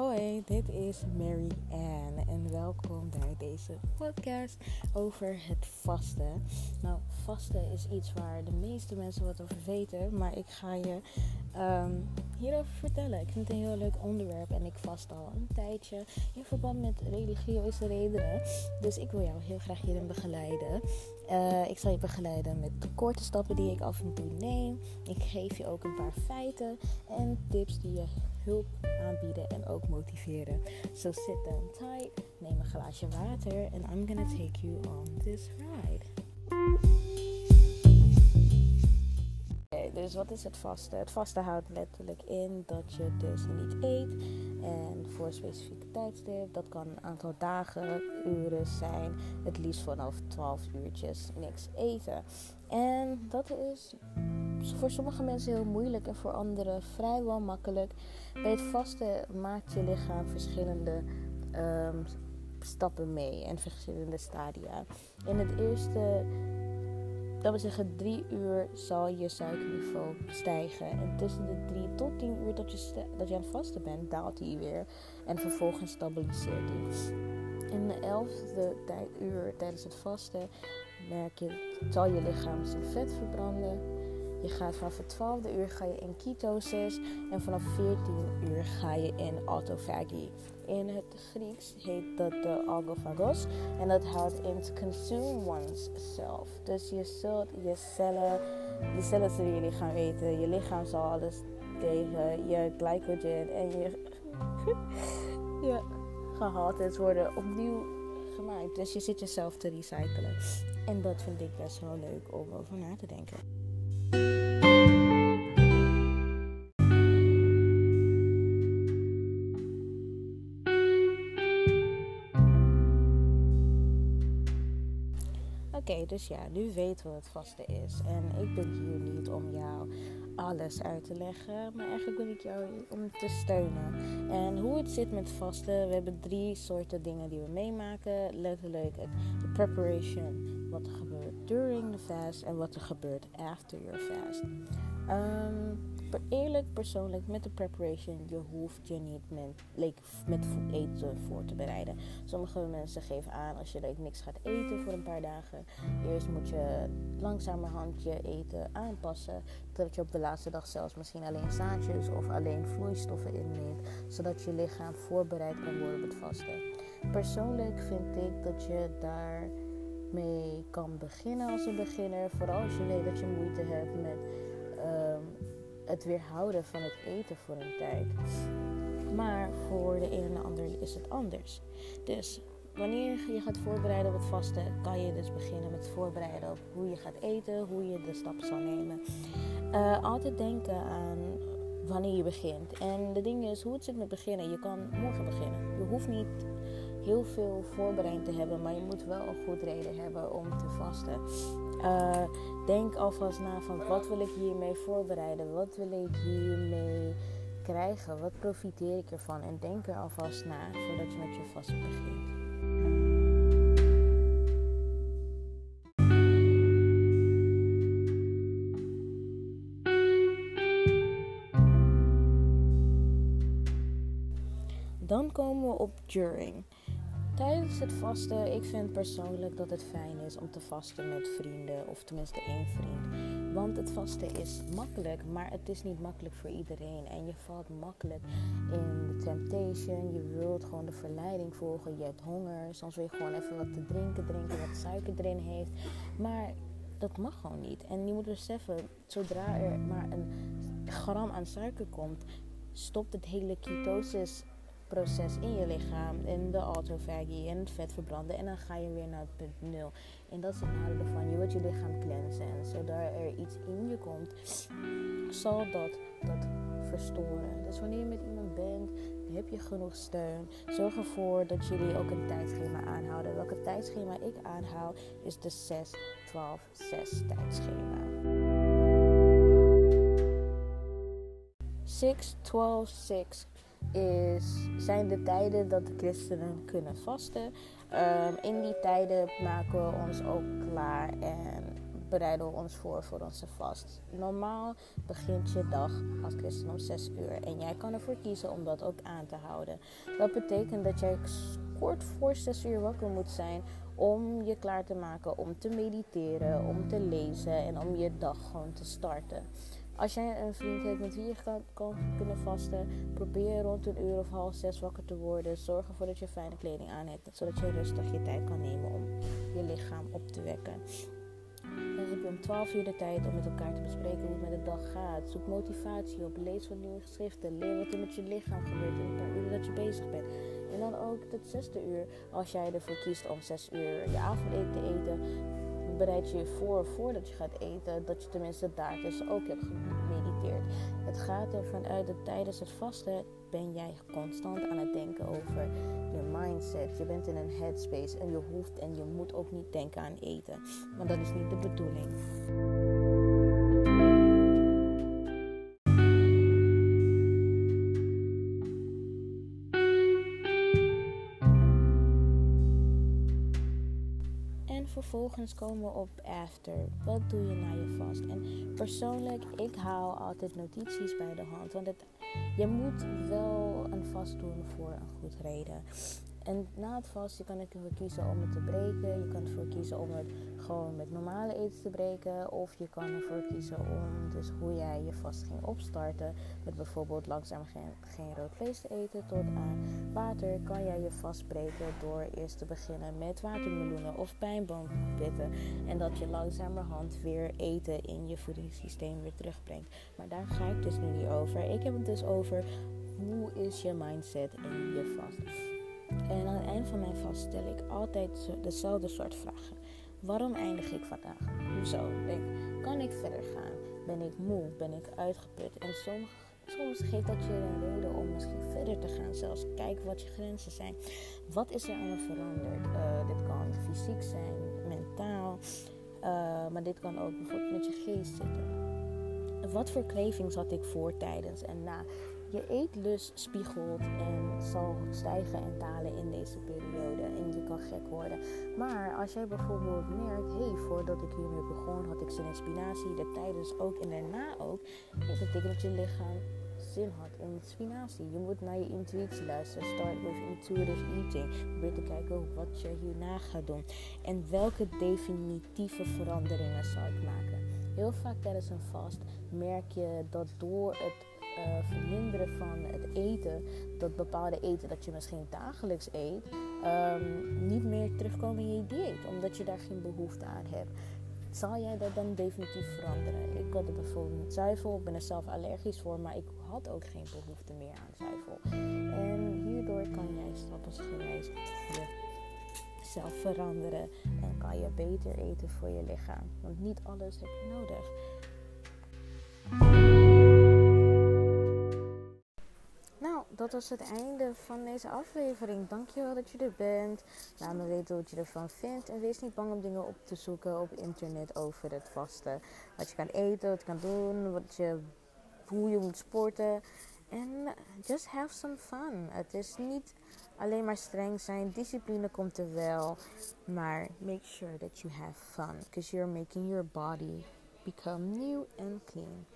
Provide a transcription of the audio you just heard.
Hoi, dit is Mary Ann en welkom bij deze podcast over het vasten. Nou, vasten is iets waar de meeste mensen wat over weten, maar ik ga je um, hierover vertellen. Ik vind het een heel leuk onderwerp en ik vast al een tijdje in verband met religieuze redenen. Dus ik wil jou heel graag hierin begeleiden. Uh, ik zal je begeleiden met de korte stappen die ik af en toe neem. Ik geef je ook een paar feiten en tips die je hulp aanbieden motiveren. So sit down tight, neem een glaasje water en I'm gonna take you on this ride. dus wat is het vasten? Het vasten houdt letterlijk in dat je dus niet eet en voor een specifieke tijdstip. Dat kan een aantal dagen, uren zijn. Het liefst vanaf 12 uurtjes niks eten. En dat is voor sommige mensen heel moeilijk en voor anderen vrijwel makkelijk. Bij het vasten maakt je lichaam verschillende ehm, stappen mee en verschillende stadia. In het eerste, dat wil zeggen drie uur, zal je suikerniveau stijgen. En tussen de drie tot tien uur dat je, dat je aan het vasten bent, daalt hij weer. En vervolgens stabiliseert hij. In de elfde uur tijdens het vasten merk je, zal je lichaam zijn vet verbranden je gaat vanaf het 12e uur ga je in ketosis en vanaf 14 uur ga je in autophagie. In het Grieks heet dat de algophagos en dat houdt in to consume oneself. Dus je zult je cellen, je cellen zullen jullie gaan weten, je lichaam zal alles tegen je glycogen en je, je gehaltes worden opnieuw gemaakt. Dus je zit jezelf te recyclen. En dat vind ik best wel leuk om over na te denken. Oké, dus ja, nu weten we wat vasten is. En ik ben hier niet om jou alles uit te leggen, maar eigenlijk ben ik jou om te steunen. En hoe het zit met vasten, we hebben drie soorten dingen die we meemaken. Letterlijk de preparation, wat er during the fast en wat er gebeurt after your fast. Um, eerlijk, persoonlijk, met de preparation, je hoeft je niet met, like, met eten voor te bereiden. Sommige mensen geven aan als je like, niks gaat eten voor een paar dagen. Eerst moet je langzamerhand je eten aanpassen. Dat je op de laatste dag zelfs misschien alleen zaadjes of alleen vloeistoffen inneemt. Zodat je lichaam voorbereid kan worden op het vasten. Persoonlijk vind ik dat je daar mee kan beginnen als een beginner. Vooral als je weet dat je moeite hebt met um, het weerhouden van het eten voor een tijd. Maar voor de een en de ander is het anders. Dus wanneer je gaat voorbereiden op het vasten, kan je dus beginnen met voorbereiden op hoe je gaat eten, hoe je de stappen zal nemen. Uh, altijd denken aan wanneer je begint. En de ding is, hoe het zit met beginnen. Je kan morgen beginnen. Je hoeft niet heel veel voorbereiding te hebben, maar je moet wel een goed reden hebben om te vasten. Uh, denk alvast na van wat wil ik hiermee voorbereiden? Wat wil ik hiermee krijgen? Wat profiteer ik ervan? En denk er alvast na voordat je met je vasten begint. Dan komen we op during. Tijdens het vasten, ik vind persoonlijk dat het fijn is om te vasten met vrienden of tenminste één vriend. Want het vasten is makkelijk, maar het is niet makkelijk voor iedereen. En je valt makkelijk in de temptation. Je wilt gewoon de verleiding volgen. Je hebt honger. Soms wil je gewoon even wat te drinken, drinken wat suiker erin heeft. Maar dat mag gewoon niet. En je moet beseffen, zodra er maar een gram aan suiker komt, stopt het hele ketosis proces in je lichaam, in de autofagie, en het vet verbranden. En dan ga je weer naar het punt nul. En dat is het nadeel van je wilt je lichaam cleansen. En zodra er iets in je komt, zal dat dat verstoren. Dus wanneer je met iemand bent, heb je genoeg steun. Zorg ervoor dat jullie ook een tijdschema aanhouden. Welke tijdschema ik aanhoud is de 6, 12, 6 tijdschema. 6, 12, 6 is, zijn de tijden dat de christenen kunnen vasten. Um, in die tijden maken we ons ook klaar en bereiden we ons voor voor onze vast. Normaal begint je dag als christen om 6 uur. En jij kan ervoor kiezen om dat ook aan te houden. Dat betekent dat jij kort voor 6 uur wakker moet zijn om je klaar te maken om te mediteren, om te lezen en om je dag gewoon te starten. Als jij een vriend hebt met wie je kan, kunnen vasten, probeer rond een uur of half zes wakker te worden. Zorg ervoor dat je fijne kleding aan hebt, zodat je rustig je tijd kan nemen om je lichaam op te wekken. Dan heb je om 12 uur de tijd om met elkaar te bespreken hoe het met de dag gaat. Zoek motivatie op, lees wat nieuwe geschriften, leer wat er met je lichaam gebeurt in een paar uur dat je bezig bent. En dan ook het zesde uur, als jij ervoor kiest om 6 uur je avondeten te eten, bereid je voor voordat je gaat eten, dat je tenminste daar dus ook hebt gemediteerd. Het gaat ervan uit dat tijdens het vasten ben jij constant aan het denken over je mindset. Je bent in een headspace en je hoeft en je moet ook niet denken aan eten. Want dat is niet de bedoeling. Vervolgens komen we op after. Wat doe je na je vast? En persoonlijk, ik hou altijd notities bij de hand. Want het, je moet wel een vast doen voor een goed reden. En na het vast, je kan ervoor kiezen om het te breken. Je kan ervoor kiezen om het gewoon met normale eten te breken. Of je kan ervoor kiezen om dus hoe jij je vast ging opstarten. Met bijvoorbeeld langzaam geen, geen rood vlees te eten tot aan water. Kan jij je vast breken door eerst te beginnen met watermeloenen of pijnboompitten. En dat je langzamerhand weer eten in je voedingssysteem weer terugbrengt. Maar daar ga ik dus nu niet over. Ik heb het dus over hoe is je mindset in je vast. En aan het eind van mijn vast stel ik altijd dezelfde soort vragen. Waarom eindig ik vandaag? Hoezo? Denk, kan ik verder gaan? Ben ik moe? Ben ik uitgeput? En soms, soms geeft dat je een reden om misschien verder te gaan. Zelfs kijken wat je grenzen zijn. Wat is er me veranderd? Uh, dit kan fysiek zijn, mentaal. Uh, maar dit kan ook bijvoorbeeld met je geest zitten. Wat voor cravings had ik voor, tijdens en na? Je eetlust spiegelt en zal stijgen en dalen in deze periode. En je kan gek worden. Maar als jij bijvoorbeeld merkt, hé, hey, voordat ik hiermee begon had ik zin in spinazie, de tijdens ook en daarna ook. Dat betekent dat je lichaam zin had in spinazie. Je moet naar je intuïtie luisteren. Start with intuitive eating. Probeer te kijken wat je hierna gaat doen. En welke definitieve veranderingen zal ik maken. Heel vaak tijdens een vast merk je dat door het uh, verminderen van het eten, dat bepaalde eten dat je misschien dagelijks eet, um, niet meer terugkomen in je dieet, omdat je daar geen behoefte aan hebt. Zal jij dat dan definitief veranderen? Ik had bijvoorbeeld met zuivel, ik ben er zelf allergisch voor, maar ik had ook geen behoefte meer aan zuivel. En hierdoor kan jij stapsgewijs jezelf veranderen en kan je beter eten voor je lichaam. Want niet alles heb je nodig. Dat was het einde van deze aflevering. Dankjewel dat je er bent. Laat me weten wat je ervan vindt. En wees niet bang om dingen op te zoeken op internet over het vasten. Wat je kan eten, wat je kan doen, wat je, hoe je moet sporten. En just have some fun. Het is niet alleen maar streng zijn. Discipline komt er wel. Maar make sure that you have fun. Because you're making your body become new and clean.